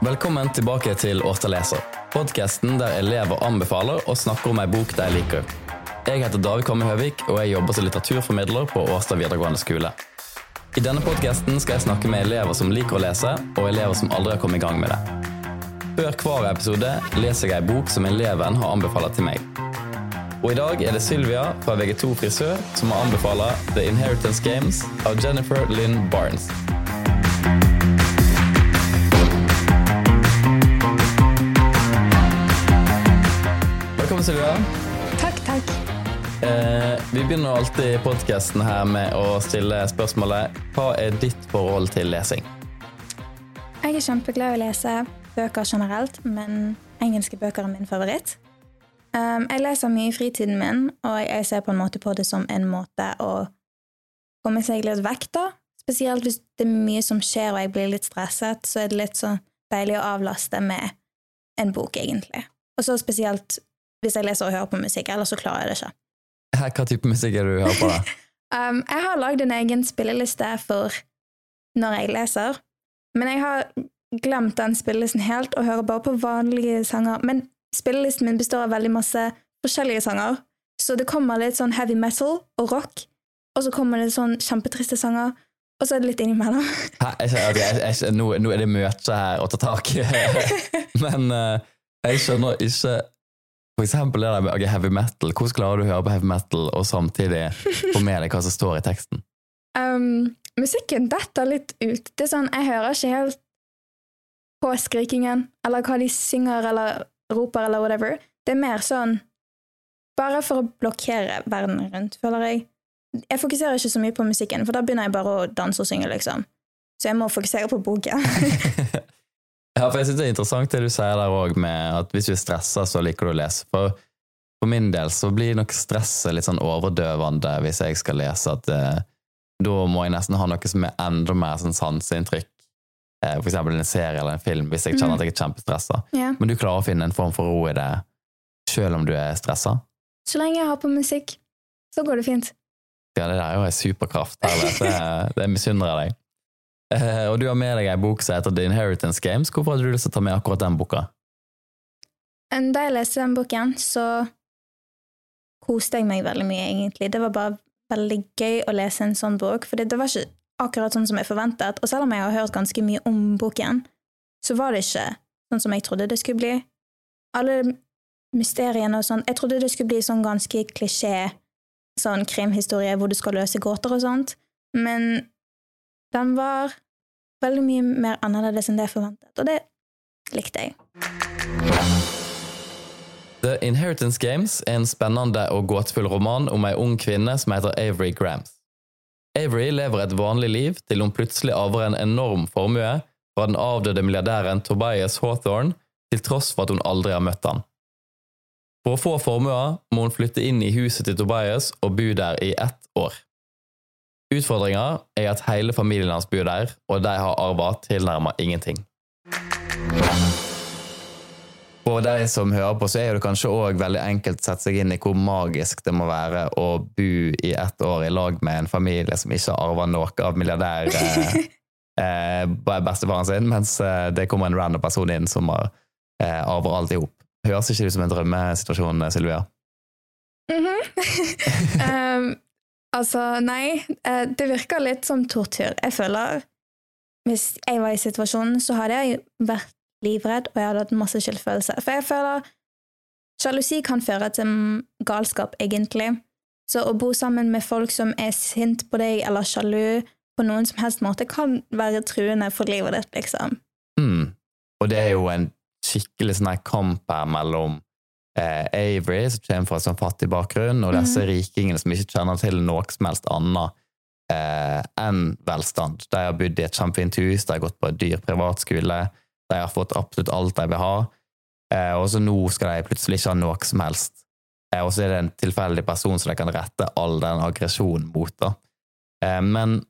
Velkommen tilbake til Årstad leser, podkasten der elever anbefaler og snakker om ei bok de liker. Jeg heter David Komme Høvik, og jeg jobber som litteraturformidler på Årstad videregående skole. I denne podkasten skal jeg snakke med elever som liker å lese, og elever som aldri har kommet i gang med det. Før hver episode leser jeg ei bok som eleven har anbefalt til meg. Og i dag er det Sylvia fra VG2 Frisør som har anbefalt The Inheritance Games av Jennifer Lynn Barnes. Velkommen, Sylvia. Takk, takk. Eh, vi begynner alltid podkasten her med å stille spørsmålet Hva er ditt forhold til lesing? Jeg er kjempeglad i å lese bøker generelt, men engelske bøker er min favoritt. Um, jeg leser mye i fritiden min, og jeg ser på en måte på det som en måte å komme seg litt vekk, da. Spesielt hvis det er mye som skjer og jeg blir litt stresset, så er det litt sånn deilig å avlaste med en bok, egentlig. Og så spesielt hvis jeg leser og hører på musikk, ellers så klarer jeg det ikke. Hva type musikk er det du hører på? da? Um, jeg har lagd en egen spilleliste for når jeg leser, men jeg har glemt den spillelisten helt og hører bare på vanlige sanger. Men spillelisten min består av veldig masse forskjellige sanger, så det kommer litt sånn heavy metal og rock, og så kommer det sånn kjempetriste sanger, og så er det litt innimellom. Hæ, jeg, jeg, jeg, nå, nå er det møte her å ta tak i, men eh, jeg skjønner ikke For eksempel det der med heavy metal. Hvordan klarer du å høre på heavy metal og samtidig få med deg hva som står i teksten? Um, musikken detter litt ut. Det er sånn, Jeg hører ikke helt på skrikingen, eller hva de synger eller roper, eller whatever. Det er mer sånn Bare for å blokkere verden rundt, føler jeg. Jeg fokuserer ikke så mye på musikken, for da begynner jeg bare å danse og synge, liksom. Så jeg må fokusere på boken. Ja, for jeg synes det er interessant det du sier der òg, med at hvis du er stressa, så liker du å lese. For, for min del så blir nok stresset litt sånn overdøvende hvis jeg skal lese, at eh, da må jeg nesten ha noe som er enda mer sånn sanseinntrykk. Eh, for eksempel en serie eller en film, hvis jeg kjenner at jeg er kjempestressa. ja. Men du klarer å finne en form for ro i det, sjøl om du er stressa? Så lenge jeg har på musikk, så går det fint. Ja, det der er jo en superkraft. Her, Det, det misunner jeg deg. Eh, og du har med deg ei bok som heter The Inheritance Games. Hvorfor hadde du lyst til å ta med akkurat den boka? Da jeg leste den boken, så koste jeg meg veldig mye, egentlig. Det var bare veldig gøy å lese en sånn bok, for det var ikke akkurat sånn som jeg forventet. Og selv om jeg har hørt ganske mye om boken, så var det ikke sånn som jeg trodde det skulle bli. Alle mysteriene og sånn Jeg trodde det skulle bli sånn ganske klisjé sånn krimhistorie hvor du skal løse gåter og sånt, men den var veldig mye mer annerledes enn det jeg forventet, og det likte jeg. The Inheritance Games er en spennende og gåtefull roman om ei ung kvinne som heter Avery Grams. Avery lever et vanlig liv til hun plutselig arver en enorm formue fra den avdøde milliardæren Tobias Hawthorne, til tross for at hun aldri har møtt han. For å få formua må hun flytte inn i huset til Tobias og bo der i ett år. Utfordringa er at hele familien hans bor der, og de har arva tilnærmet ingenting. For de som hører på, så er det kanskje òg veldig enkelt å sette seg inn i hvor magisk det må være å bo i ett år i lag med en familie som ikke har arva noe av milliardær eh, eh, bestefaren sin, mens eh, det kommer en random person inn som har, eh, arver alt i hop. Høres ikke ut som en drømmesituasjon, Sylvia? Mhm. um, altså, nei. eh, Det virker litt som tortur. Jeg føler Hvis jeg var i situasjonen, så hadde jeg vært livredd, og jeg hadde hatt masse skyldfølelse. For jeg føler sjalusi kan føre til galskap, egentlig. Så å bo sammen med folk som er sint på deg eller sjalu på noen som helst måte, kan være truende for livet ditt, liksom. Mm. Og det er jo en skikkelig sånn her kamp her mellom eh, Avery, som kommer fra en sånn fattig bakgrunn, og disse rikingene som ikke kjenner til noe som helst annet eh, enn velstand. De har bodd i et kjempefint hus, de har gått på en dyr privatskole, de har fått absolutt alt de vil ha, eh, og så nå skal de plutselig ikke ha noe som helst. Eh, og så er det en tilfeldig person som de kan rette all den aggresjonen mot. da. Eh, men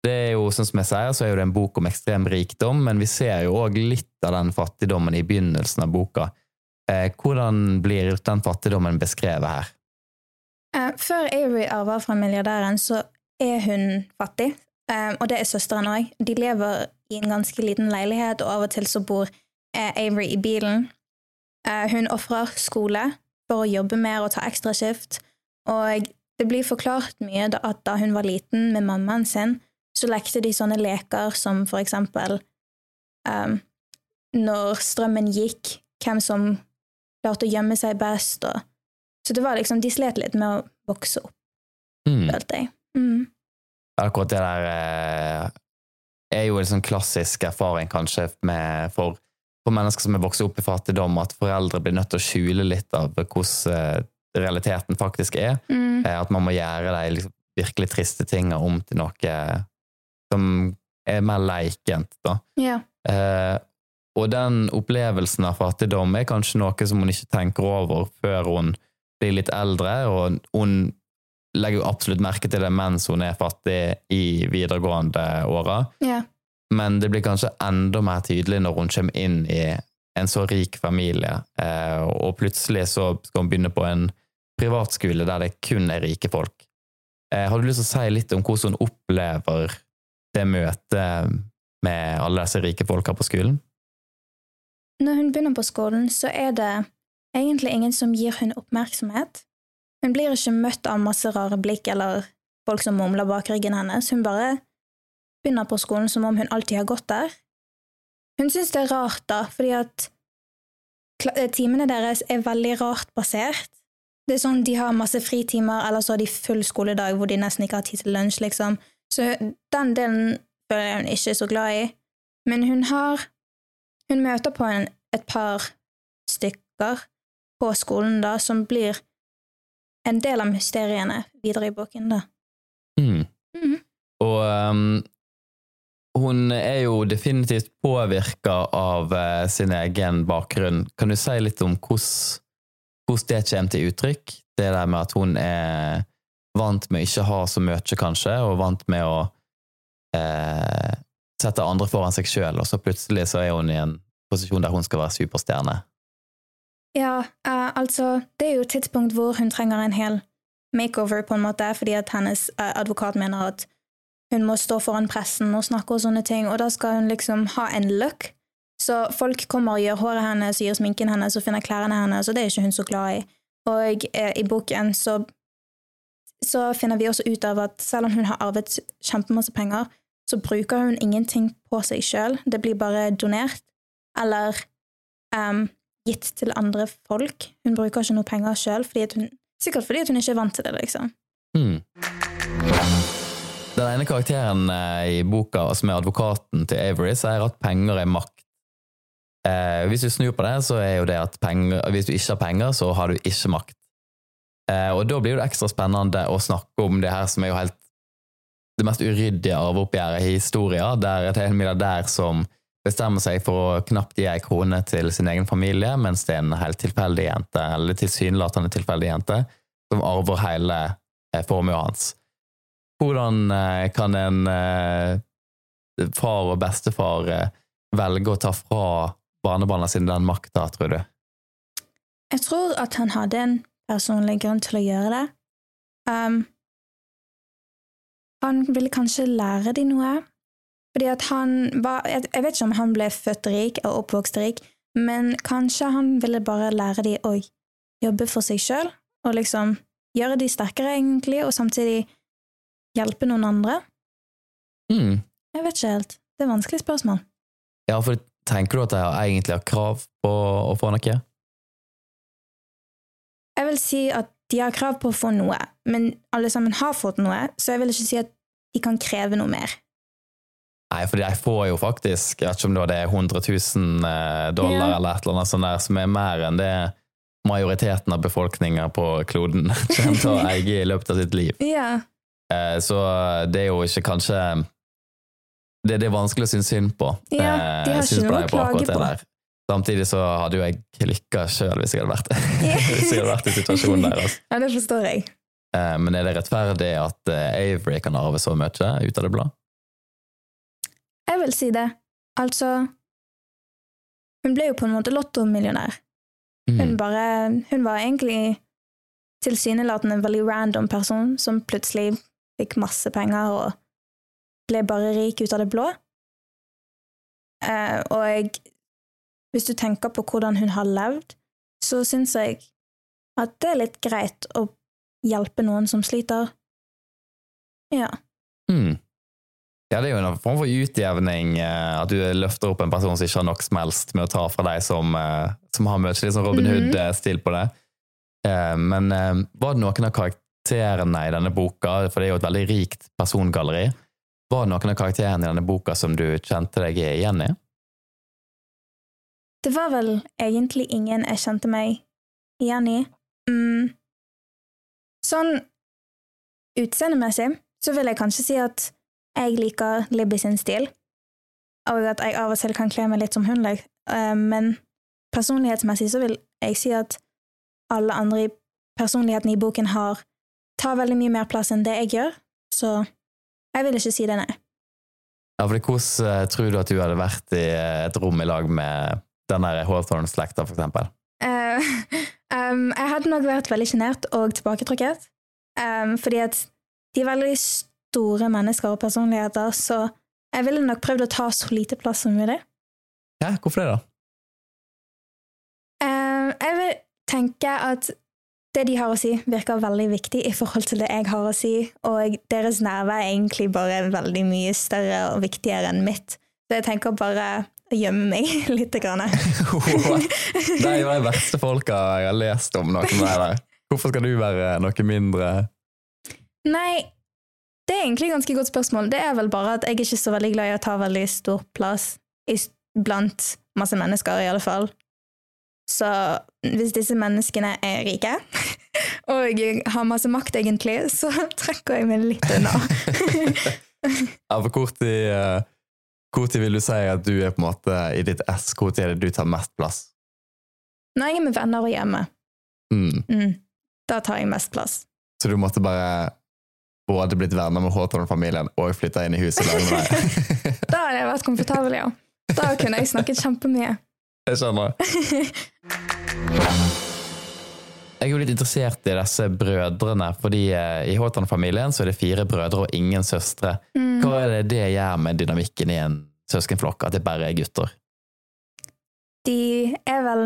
det er jo, sånn som jeg sier, så er det en bok om ekstrem rikdom, men vi ser jo òg litt av den fattigdommen i begynnelsen av boka. Eh, hvordan blir den fattigdommen beskrevet her? Eh, før Avery arver fra milliardæren, så er hun fattig, eh, og det er søsteren òg. De lever i en ganske liten leilighet, og av og til så bor er Avery i bilen. Hun ofrer skole for å jobbe mer og ta ekstraskift, og det blir forklart mye at da hun var liten med mammaen sin, så lekte de sånne leker som for eksempel um, når strømmen gikk, hvem som klarte å gjemme seg best, og Så det var liksom, de slet litt med å vokse opp, Mm. følte jeg. Mm. Akkurat det der eh, er jo en sånn klassisk erfaring kanskje med, for, for mennesker som er vokst opp i fattigdom, at foreldre blir nødt til å skjule litt av hvordan eh, realiteten faktisk er. Mm. Eh, At man må gjøre de liksom, virkelig triste tingene om til noe som er mer leikent. da. Ja. Eh, og den opplevelsen av fattigdom er kanskje noe som hun ikke tenker over før hun blir litt eldre, og hun legger jo absolutt merke til det mens hun er fattig i videregående åra, ja. men det blir kanskje enda mer tydelig når hun kommer inn i en så rik familie, eh, og plutselig så skal hun begynne på en privatskole der det kun er rike folk. Eh, har du lyst til å si litt om hvordan hun opplever det møtet med alle disse rike folka på skolen? Når hun begynner på skolen, så er det egentlig ingen som gir hun oppmerksomhet. Hun blir ikke møtt av masse rare blikk eller folk som mumler bak ryggen hennes. Hun bare begynner på skolen som om hun alltid har gått der. Hun synes det er rart, da, fordi at eh, timene deres er veldig rart basert. Det er sånn De har masse fritimer, eller så har de full skoledag hvor de nesten ikke har tid til lunsj, liksom. Så den delen føler jeg hun ikke er så glad i. Men hun har Hun møter på en, et par stykker på skolen da, som blir en del av mysteriene videre i boken, da. Mm. Mm. Og um, hun er jo definitivt påvirka av uh, sin egen bakgrunn. Kan du si litt om hvordan, det kommer til uttrykk? Det der med at hun er vant med å ikke ha så mye, kanskje, og vant med å eh, sette andre foran seg sjøl, og så plutselig så er hun i en posisjon der hun skal være superstjerne. Ja, uh, altså, det er jo et tidspunkt hvor hun trenger en hel makeover, på en måte, fordi at hennes uh, advokat mener at hun må stå foran pressen og snakke og sånne ting, og da skal hun liksom ha en look. Så folk kommer og gjør håret hennes, gjør sminken hennes og finner klærne hennes, og det er ikke hun så glad i. Og uh, i boken så, så finner vi også ut av at selv om hun har arvet kjempemasse penger, så bruker hun ingenting på seg sjøl. Det blir bare donert, eller um, gitt til andre folk. Hun bruker ikke noe penger sjøl, sikkert fordi hun ikke er vant til det, liksom. Hmm. Den ene karakteren eh, i boka, som er advokaten til Avery, sier at penger er makt. Eh, hvis du snur på det, så er jo det at penger, hvis du ikke har penger, så har du ikke makt. Eh, og da blir det ekstra spennende å snakke om det her som er jo helt det mest uryddige arveoppgjøret i historien, der er en milliardær som bestemmer seg for å knapt gi ei krone til sin egen familie, mens det er en helt tilfeldig jente, eller tilsynelatende tilfeldig jente, som arver hele eh, formuen hans. Hvordan eh, kan en eh, far og bestefar velge å ta fra barnebarna sine den makta, tror du? Jeg tror at han hadde en personlig grunn til å gjøre det. Um, han ville kanskje lære dem noe. Fordi at han var Jeg vet ikke om han ble født rik og oppvokst rik, men kanskje han ville bare lære dem å jobbe for seg sjøl, og liksom gjøre de sterkere, egentlig, og samtidig hjelpe noen andre. Mm. Jeg vet ikke helt. Det er et vanskelig spørsmål. Ja, for tenker du at jeg egentlig har krav på å få noe? Jeg vil si at de har krav på å få noe, men alle sammen har fått noe, så jeg vil ikke si at de kan kreve noe mer. Nei, for de får jo faktisk, jeg vet ikke om det er 100 000 eh, dollar Ja. eller et eller annet sånt der, som er mer enn det majoriteten av befolkninga på kloden kommer til å eie i løpet av sitt liv. Ja. Eh, Så det er jo ikke kanskje Det, det er vanskelig å synes synd på. Ja, eh, de har ikke noe å klage på. det på. Samtidig så hadde jo jeg klikka sjøl hvis jeg hadde vært. Hvis jeg hadde vært i situasjonen der. Altså. ja, det forstår jeg. Eh, Men er det rettferdig at eh, Avery kan arve så mye ut av det blå? Jeg vil si det. Altså Hun ble jo på en måte lottomillionær. Hun Mm. bare Hun var egentlig tilsynelatende en veldig random person som plutselig fikk masse penger og ble bare rik ut av det blå. Eh, og jeg, hvis du tenker på hvordan hun har levd, så syns jeg at det er litt greit å hjelpe noen som sliter. Ja. Mm. Ja, det er jo en form for utjevning, eh, at du løfter opp en person som ikke har nok som helst med å ta fra deg som, eh, som har møtt litt sånn Robin Mhm. Hood-stil på det. Eh, Men eh, var det noen av karakterene i denne boka, for det er jo et veldig rikt persongalleri, var det noen av karakterene i denne boka som du kjente deg igjen i? Det var vel egentlig ingen jeg kjente meg igjen i. Mm. Sånn utseendemessig så vil jeg kanskje si at jeg liker Libby sin stil, og at jeg av og til kan kle meg litt som hun. Eh, Men personlighetsmessig så vil jeg si at alle andre i personligheten i boken har tar veldig mye mer plass enn det jeg gjør, så jeg vil ikke si det, nei. Ja, fordi Hvordan eh, tror du at du hadde vært i eh, et rom i lag med den der Hawthorne-slekta, for eksempel? Eh, um, jeg hadde nok vært veldig sjenert og tilbaketrukket. Um, fordi at de er veldig store mennesker og personligheter, så jeg ville nok prøvd å ta så lite plass som mulig. Ja, hvorfor det, da? Um, jeg vil tenke at det de har å si, virker veldig viktig i forhold til det jeg har å si, og deres nerve er egentlig bare veldig mye større og viktigere enn mitt. Så jeg tenker bare gjemme meg litt. Grann. Det er jo de verste folka jeg har lest om noe. Hvorfor skal du være noe mindre Nei, det er egentlig et ganske godt spørsmål. Det er vel bare at jeg er ikke så veldig glad i å ta veldig stor plass i, blant masse mennesker, i alle fall. Så hvis disse menneskene er rike, og har masse makt, egentlig, så trekker jeg meg litt unna. Ja, for hvor tid, tid vil du si at du er på en måte i ditt ess? Tid er det du tar mest plass? Når jeg er med venner og hjemme, Mm. mm, da tar jeg mest plass. Så du måtte bare både blitt venner med Hawthorne-familien og flytta inn i huset sammen med deg? Da hadde jeg vært komfortabel, ja. Da kunne jeg snakket kjempemye. Jeg skjønner. Jeg er jo litt interessert i disse brødrene, fordi eh, i Håtan-familien så er det fire brødre og ingen søstre. Mm. Hva er det det gjør med dynamikken i en søskenflokk, at det bare er gutter? de er vel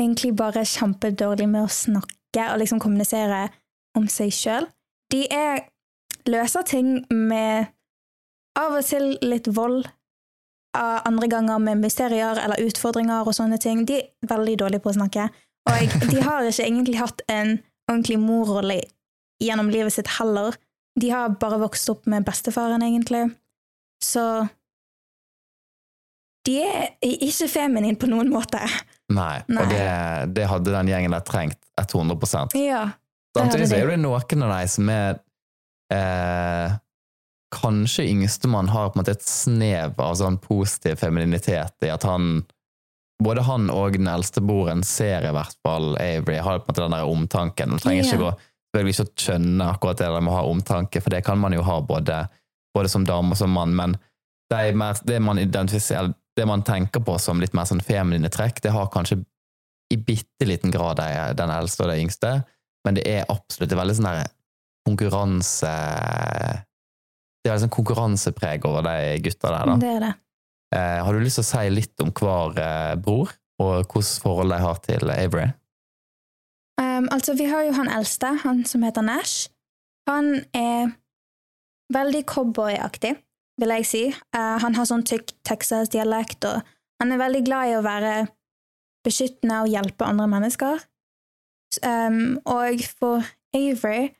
egentlig bare kjempedårlige med å snakke og liksom kommunisere om seg sjøl. De er løser ting med av og til litt vold, andre ganger med mysterier eller utfordringer og sånne ting. De er veldig dårlige på å snakke. Og de har ikke egentlig hatt en ordentlig morrolle gjennom livet sitt heller. De har bare vokst opp med bestefaren, egentlig. Så de er ikke feminin på noen måte. Nei, Nei. og det, det hadde den gjengen der trengt 100% Ja. Samtidig er det noen av de som er eh, Kanskje yngstemann har på en måte et snev av sånn positiv femininitet i at han Både han og den eldste broren ser i hvert fall Avery har på en måte den der omtanken. Man trenger ikke gå selvfølgelig ikke å skjønne akkurat det der med å ha omtanke, for det kan man jo ha både, både som dame og som mann, men det, er mer, det man det man tenker på som litt mer sånn feminine trekk, det har kanskje i bitte liten grad de- den eldste og den yngste, men det er absolutt det er veldig sånn der konkurranse Det er sånn konkurransepreg over de gutta der, da. Det er det. Eh, har du lyst til å si litt om hver eh, bror, og hvilket forhold de har til Avery? Um, altså, vi har jo han eldste, han som heter Nash. Han er veldig cowboyaktig, vil jeg si. Uh, han har sånn tykk Texas-dialekt, og han er veldig glad i å være beskyttende og hjelpe andre mennesker. Um, og for Avery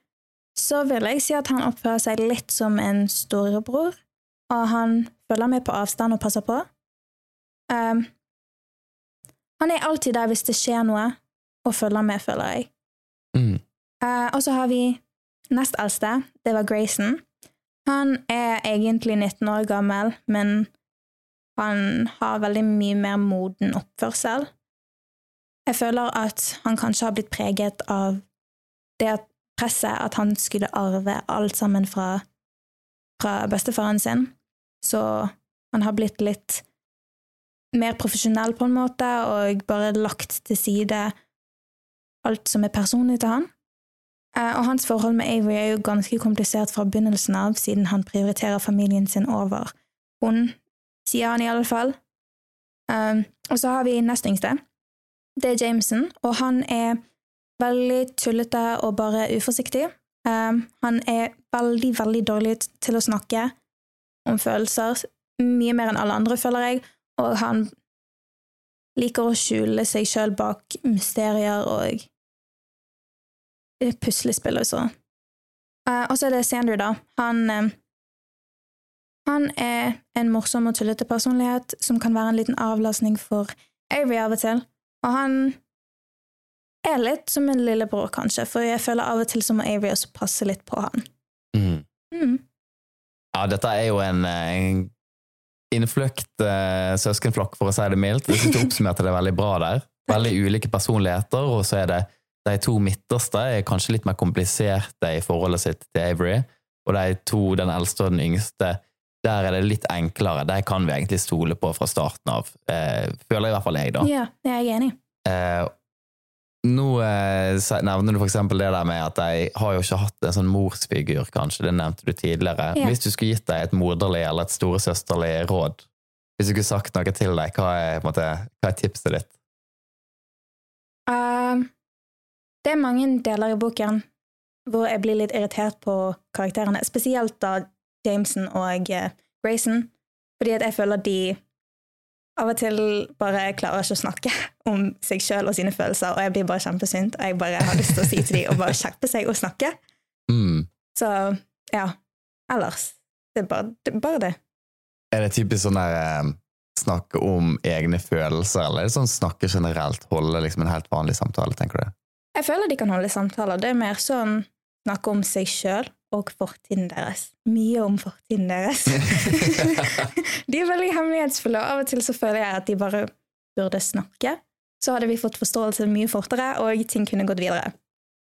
så vil jeg si at han oppfører seg litt som en storebror, og han følger med på avstand og passer på. Um, han er alltid der hvis det skjer noe, og følger med, føler jeg. Mm. Uh, og så har vi nest eldste, det var Grayson. Han er egentlig 19 år gammel, men han har veldig mye mer moden oppførsel. Jeg føler at han kanskje har blitt preget av det presset at han skulle arve alt sammen fra, fra bestefaren sin. Så han har blitt litt mer profesjonell på en måte, og bare lagt til side alt som er personlig til han. Eh, Og hans forhold med Avery er jo ganske komplisert fra begynnelsen av, siden han prioriterer familien sin over hun, sier han i alle fall. Um, og så har vi nest yngste. Det er Jameson, og han er veldig tullete og bare uforsiktig. Um, han er veldig, veldig dårlig til å snakke om følelser. Mye mer enn alle andre, føler jeg. Og han liker å skjule seg sjøl bak mysterier og puslespill og så. Uh, og så er det Sander, da. Han um, han er en morsom og tullete personlighet som kan være en liten avlastning for Avery av og til, og han er litt som en lillebror, kanskje, for jeg føler av og til som Avery også passer litt på han. Mm. Mm. Ja, dette er jo en, en innfløkt uh, søskenflokk, for å si det mildt. Jeg synes du oppsummerte det veldig bra der. Veldig ulike personligheter, og så er det de to midterste er kanskje litt mer kompliserte i forholdet sitt til Avery, og de to, den eldste og den yngste, der er det litt enklere. De kan vi egentlig stole på fra starten av. Eh, føler i hvert fall jeg, da. Ja, jeg er enig. Eh, nå eh, nevner du eksempel det der med at de har jo ikke hatt en sånn morsfigur, kanskje. Det nevnte du tidligere. Ja. Hvis du skulle gitt deg et moderlig eller et storesøsterlig råd, hvis du skulle sagt noe til deg, hva er, måte, hva er tipset ditt? Uh, det er mange deler i boken hvor jeg blir litt irritert på karakterene, spesielt da Jameson og uh, Grayson, fordi at jeg føler de av og til bare klarer ikke å snakke om seg sjøl og sine følelser, og jeg blir bare kjempesint, og jeg bare har lyst til å si til dem å bare skjerpe seg og snakke. Mm. Så ja, ellers det er bare det. Bare det. Er det typisk sånn der eh, snakke om egne følelser, eller er det sånn snakke generelt, holde liksom en helt vanlig samtale, tenker du? Jeg føler de kan holde samtaler. Det er mer sånn snakke om seg sjøl og fortiden deres. Mye om fortiden deres. de er veldig hemmelighetsfulle, og av og til så føler jeg at de bare burde snakke. Så hadde vi fått forståelse mye fortere, og ting kunne gått videre.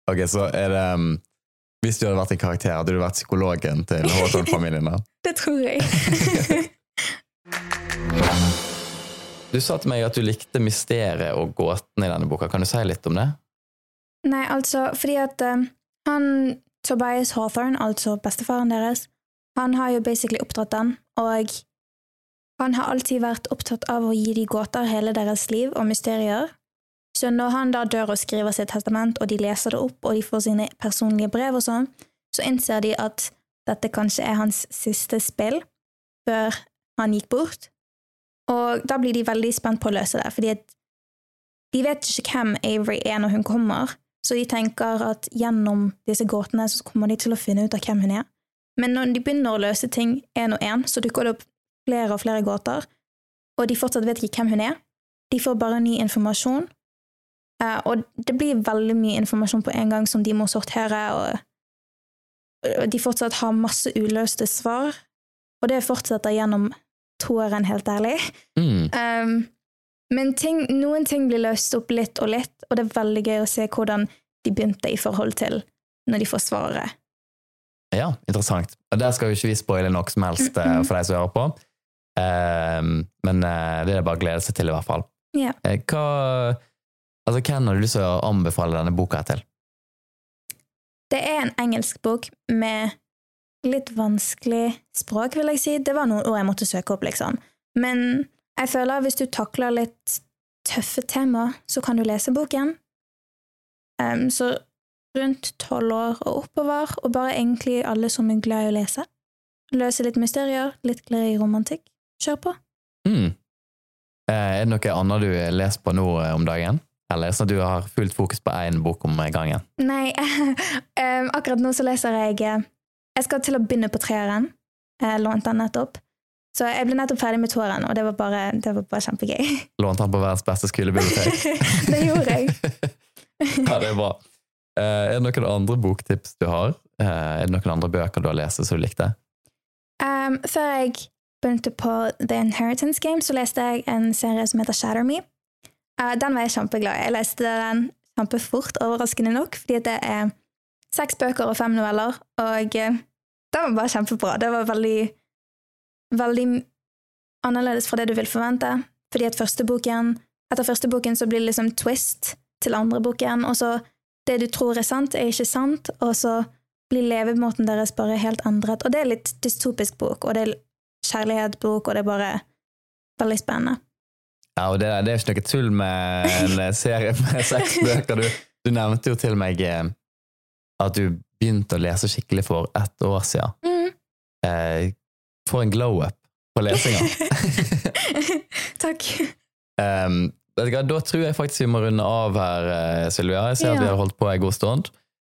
Ok, så er det um, Hvis du hadde vært en karakter, hadde du vært psykologen til Hawthorne-familien? Det tror jeg. Du sa til meg at du likte mysteriet og gåten i denne boka. Kan du si litt om det? Nei, altså, fordi at um, han Tobias Hawthorne, altså bestefaren deres, han har jo basically oppdratt den, og han har alltid vært opptatt av å gi de gåter hele deres liv og mysterier. Så når han da dør og skriver sitt testament, og de leser det opp, og de får sine personlige brev og sånn, så innser de at dette kanskje er hans siste spill før han gikk bort. Og da blir de veldig spent på å løse det, fordi de vet ikke hvem Avery er når hun kommer, så de tenker at gjennom disse gåtene så kommer de til å finne ut av hvem hun er. Men når de begynner å løse ting én og én, så dukker det opp flere og flere gåter, og de fortsatt vet ikke hvem hun er. De får bare ny informasjon, eh, og det blir veldig mye informasjon på en gang som de må sortere, og de fortsatt har masse uløste svar, og det fortsetter gjennom toeren, helt ærlig. Mm. Um, men ting, noen ting blir løst opp litt og litt, og det er veldig gøy å se hvordan de begynte i forhold til når de får svaret. Ja, interessant. Og Der skal jo ikke vi spoile noe som helst eh, for deg som hører på, um, men eh, det er bare å glede seg til, i hvert fall. Ja. Eh, Hva, altså, hvem har du lyst til å anbefale denne boka til? Det er en engelsk bok med litt vanskelig språk, vil jeg si. Det var noen ord jeg måtte søke opp, liksom. Men jeg føler at hvis du takler litt tøffe tema, så kan du lese boken. Um, så rundt tolv år og oppover, og bare egentlig alle som er glad i å lese. Løse litt mysterier, litt glede i romantikk. Kjør på. Mm. Eh, Er det noe annet du leser på nå eh, om dagen? Eller sånn at du har fullt fokus på én bok om gangen? Nei, akkurat nå så leser jeg eh, Jeg skal til å begynne på treeren. Jeg lånte den nettopp. Så jeg ble nettopp ferdig med toeren, og det var bare, det var bare kjempegøy. Lånte han på verdens beste skolebibliotek? det gjorde jeg. ja, det er bra. Eh, Er det noen andre boktips du har? Eh, Er det noen andre bøker du har lest som du likte? Um, før jeg begynte på The Inheritance Game, så leste jeg en serie som heter Shatter Me. Uh, den var jeg kjempeglad i. Jeg leste den kjempefort, overraskende nok, fordi det er seks bøker og fem noveller, og uh, den var bare kjempebra. Det var veldig, veldig annerledes fra det du vil forvente, fordi at første boken, etter første boken så blir det liksom twist til andre boken, og så det du tror er sant, er ikke sant, og så blir levemåten deres bare helt endret. Og det er litt dystopisk bok, og det er kjærlighetsbok, og det er bare veldig spennende. Ja, og det, det er jo ikke noe tull med en serie med seks bøker. Du, du nevnte jo til meg eh, at du begynte å lese skikkelig for ett år siden. Mm. Eh, for en glow-up på lesinga. Takk. Um, da tror jeg faktisk vi må runde av her, eh, Sylvia. Jeg ser at vi har holdt på en god stund.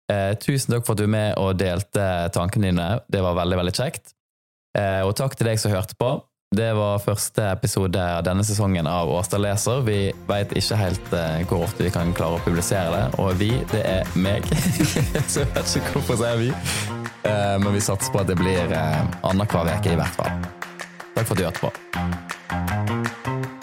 Uh, tusen takk for at du er med og delte tankene dine. Det var veldig, veldig kjekt. Uh, og takk til deg som hørte på. Det var første episode av denne sesongen av Åstad leser. Vi veit ikke helt uh, hvor ofte vi kan klare å publisere det. Og vi, det er meg. Så jeg vet ikke hvorfor sier vi. Eh, men vi satser på at det blir eh, annenhver uke i hvert fall. Takk for at du hørte på.